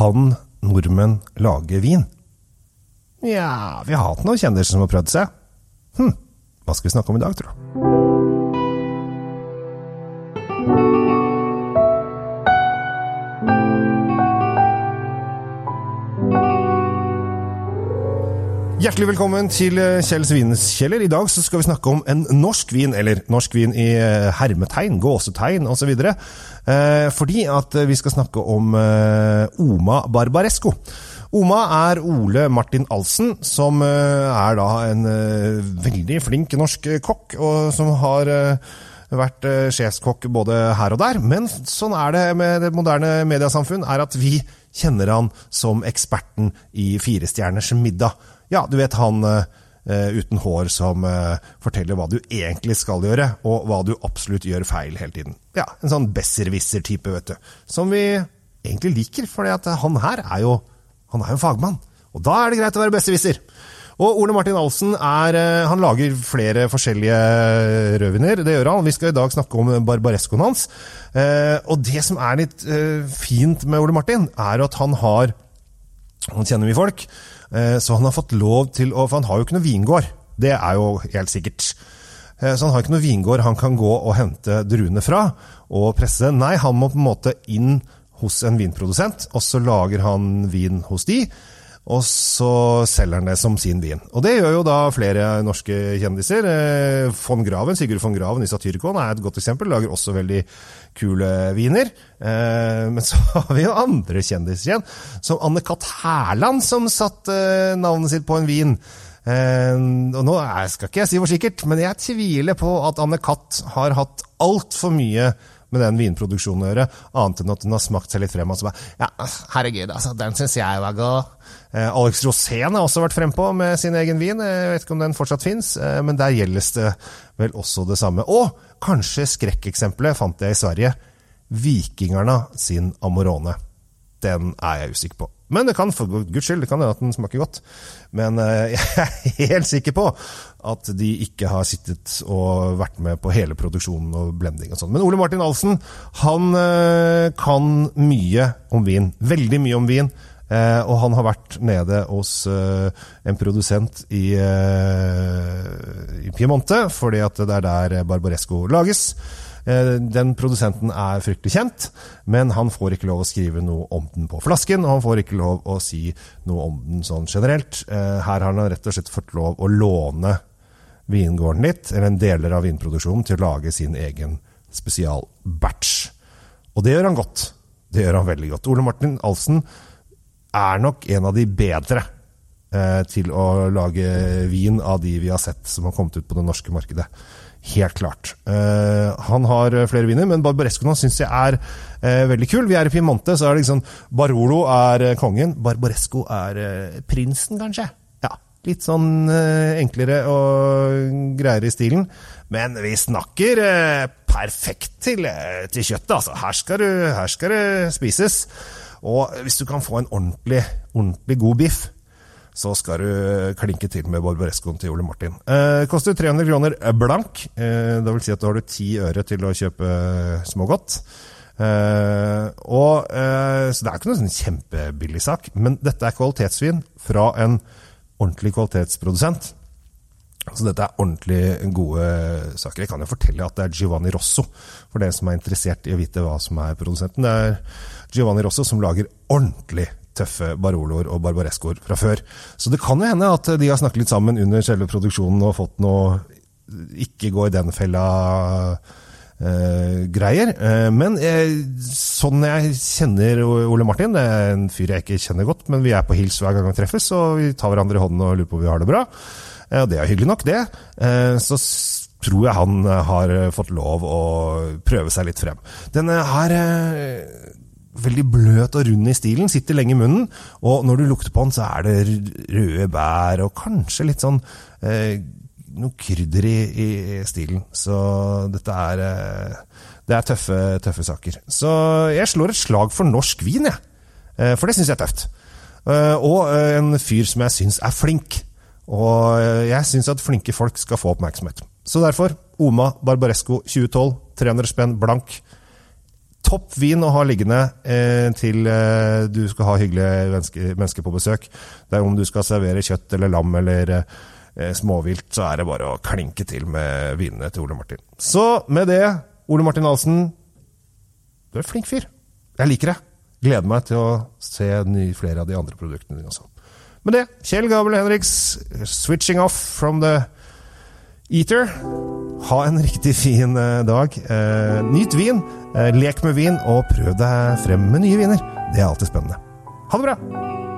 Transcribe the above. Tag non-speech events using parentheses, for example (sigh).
Kan nordmenn lage vin? Nja, vi har hatt noen kjendiser som har prøvd seg. Hm, hva skal vi snakke om i dag, tro? Hjertelig velkommen til eh, Kjells vinkjeller. I dag skal vi snakke om en norsk vin, eller norsk vin i eh, hermetegn, gåsetegn osv. Eh, fordi at vi skal snakke om Oma Barbaresco. Oma er Ole Martin Alsen, som er da en veldig flink norsk kokk, og som har vært sjefskokk både her og der. Men sånn er det med det moderne mediasamfunn, er at vi kjenner han som eksperten i Firestjerners middag. Ja, du vet han uh, uten hår som uh, forteller hva du egentlig skal gjøre, og hva du absolutt gjør feil hele tiden. Ja, En sånn besserwisser-type, vet du. Som vi egentlig liker, for han her er jo, han er jo fagmann. Og da er det greit å være besserwisser. Og Ole Martin Alsen er, han lager flere forskjellige rødviner. Det gjør han. Vi skal i dag snakke om barbarescoen hans. Og det som er litt fint med Ole Martin, er at han har Han kjenner mye folk. Eh, så han har fått lov til å For han har jo ikke noe vingård. Det er jo helt sikkert. Eh, så han har ikke noe vingård han kan gå og hente druene fra og presse. Nei, han må på en måte inn hos en vinprodusent, og så lager han vin hos de. Og så selger han det som sin vin. Og det gjør jo da flere norske kjendiser. Eh, von Graven, Sigurd von Graven i Satyricon er et godt eksempel. Lager også veldig kule viner. Eh, men så (laughs) har vi jo andre kjendiser igjen, som Anne-Cath. Hærland, som satte eh, navnet sitt på en vin. Og nå skal ikke jeg si for sikkert, men jeg tviler på at Anne-Cath har hatt altfor mye med den vinproduksjonen å gjøre, annet enn at hun har smakt seg litt frem. og så bare, ja, herregud, altså, Den syns jeg var god. Eh, Alex Rosén har også vært frempå med sin egen vin. Jeg vet ikke om den fortsatt fins, eh, men der gjeldes det vel også det samme. Og kanskje skrekkeksempelet fant jeg i Sverige. Vikingerne sin Amorone. Den er jeg usikker på. Men det kan for guds skyld det kan hende at den smaker godt. Men eh, (laughs) jeg er helt sikker på at de ikke har sittet og vært med på hele produksjonen og blending og sånn. Men Ole Martin Alsen han eh, kan mye om vin. Veldig mye om vin. Eh, og han har vært nede hos en produsent i, i Piemonte, fordi at det er der Barbaresco lages. Eh, den produsenten er fryktelig kjent, men han får ikke lov å skrive noe om den på flasken, og han får ikke lov å si noe om den sånn generelt. Eh, her har han rett og slett fått lov å låne vingården litt, eller en deler av vinproduksjonen, til å lage sin egen spesialbatch. Og det gjør han godt. Det gjør han veldig godt. Ole Martin Alsen er nok en av de bedre eh, til å lage vin av de vi har sett som har kommet ut på det norske markedet. Helt klart. Uh, han har flere viner, men Barbarescoen syns jeg er uh, veldig kul. Vi er i Piemonte, så er det liksom Barolo er uh, kongen. Barbaresco er prinsen, kanskje. Ja, Litt sånn enklere og greiere i stilen. Men vi snakker perfekt til, til kjøttet, altså. Her skal, du, her skal det spises. Og hvis du kan få en ordentlig, ordentlig god biff så skal du klinke til med Barbarescoen til Ole Martin. Eh, koster 300 kroner blank. Eh, det vil si at da har du ti øre til å kjøpe smågodt. Eh, og, eh, så det er ikke noen sånn kjempebillig sak, men dette er kvalitetsvin fra en ordentlig kvalitetsprodusent. Så dette er ordentlig gode saker. Jeg kan jo fortelle at det er Giovanni Rosso, for dere som er interessert i å vite hva som er produsenten. Det er Giovanni Rosso som lager ordentlig tøffe Baroloer og Barbarescoer fra før. Så det kan jo hende at de har snakket litt sammen under selve produksjonen og fått noe ikke gå i den fella eh, greier. Eh, men eh, sånn jeg kjenner Ole Martin, det er en fyr jeg ikke kjenner godt, men vi er på hils hver gang vi treffes, og vi tar hverandre i hånden og lurer på om vi har det bra. Og det er hyggelig nok, det. Så tror jeg han har fått lov å prøve seg litt frem. Denne her veldig bløt og rund i stilen, sitter lenge i munnen. Og når du lukter på den, så er det røde bær og kanskje litt sånn eh, noe krydder i, i, stilen. Så dette er eh, Det er tøffe, tøffe, saker. Så jeg slår et slag for norsk vin, jeg. Eh, for det syns jeg er tøft. Eh, og eh, en fyr som jeg syns er flink. Og eh, jeg syns at flinke folk skal få oppmerksomhet. Så derfor Oma Barbaresco 2012, 300 spenn blank Topp vin å ha liggende eh, til eh, du skal ha hyggelige mennesker, menneske på besøk. Det er Om du skal servere kjøtt eller lam eller eh, småvilt, så er det bare å klinke til med vinene til Ole Martin. Så med det, Ole Martin Ahlsen, du er en flink fyr. Jeg liker det. Gleder meg til å se flere av de andre produktene dine også. Med det, Kjell Gabel Henriks, 'Switching Off from the Eater'. Ha en riktig fin eh, dag. Eh, nyt vin, eh, lek med vin, og prøv deg frem med nye viner. Det er alltid spennende. Ha det bra!